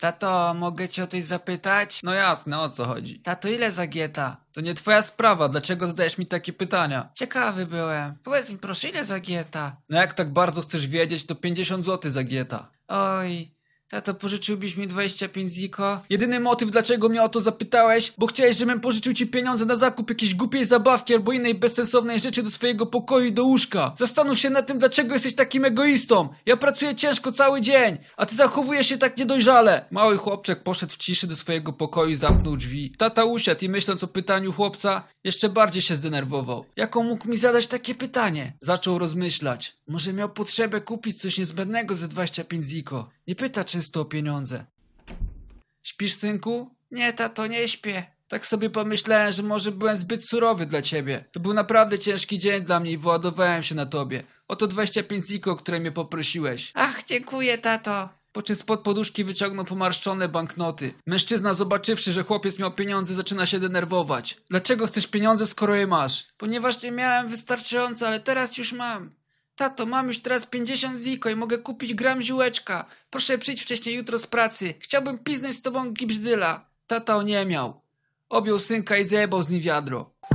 Tato, mogę cię o coś zapytać? No jasne, o co chodzi? Tato, ile za gieta? To nie twoja sprawa, dlaczego zadajesz mi takie pytania? Ciekawy byłem. Powiedz mi proszę, ile za gieta? No jak tak bardzo chcesz wiedzieć, to 50 zł za gieta. Oj, tato, pożyczyłbyś mi 25 ziko? Jedyny motyw, dlaczego mnie o to zapytałeś, bo chciałeś, żebym pożyczył ci pieniądze na zakup jakiejś głupiej zabawki albo innej bezsensownej rzeczy do swojego pokoju i do łóżka. Zastanów się nad tym, dlaczego jesteś takim egoistą. Ja pracuję ciężko cały dzień, a ty zachowujesz się tak niedojrzale. Mały chłopczek poszedł w ciszy do swojego pokoju i zamknął drzwi. Tata usiadł i myśląc o pytaniu chłopca, jeszcze bardziej się zdenerwował. Jaką mógł mi zadać takie pytanie? Zaczął rozmyślać. Może miał potrzebę kupić coś niezbędnego za 25 ziko. Nie pyta często o pieniądze. Śpisz, synku? Nie, tato, nie śpię. Tak sobie pomyślałem, że może byłem zbyt surowy dla ciebie. To był naprawdę ciężki dzień dla mnie i wyładowałem się na tobie. Oto 25 ziko, które mnie poprosiłeś. Ach, dziękuję, tato. Po czym spod poduszki wyciągnął pomarszczone banknoty. Mężczyzna, zobaczywszy, że chłopiec miał pieniądze, zaczyna się denerwować. Dlaczego chcesz pieniądze, skoro je masz? Ponieważ nie miałem wystarczająco, ale teraz już mam. Tato, mam już teraz 50 ziko i mogę kupić gram ziółeczka. Proszę przyjdź wcześniej jutro z pracy. Chciałbym piznąć z tobą gipsdyla. Tata oniemiał. Objął synka i zajebał z nim wiadro.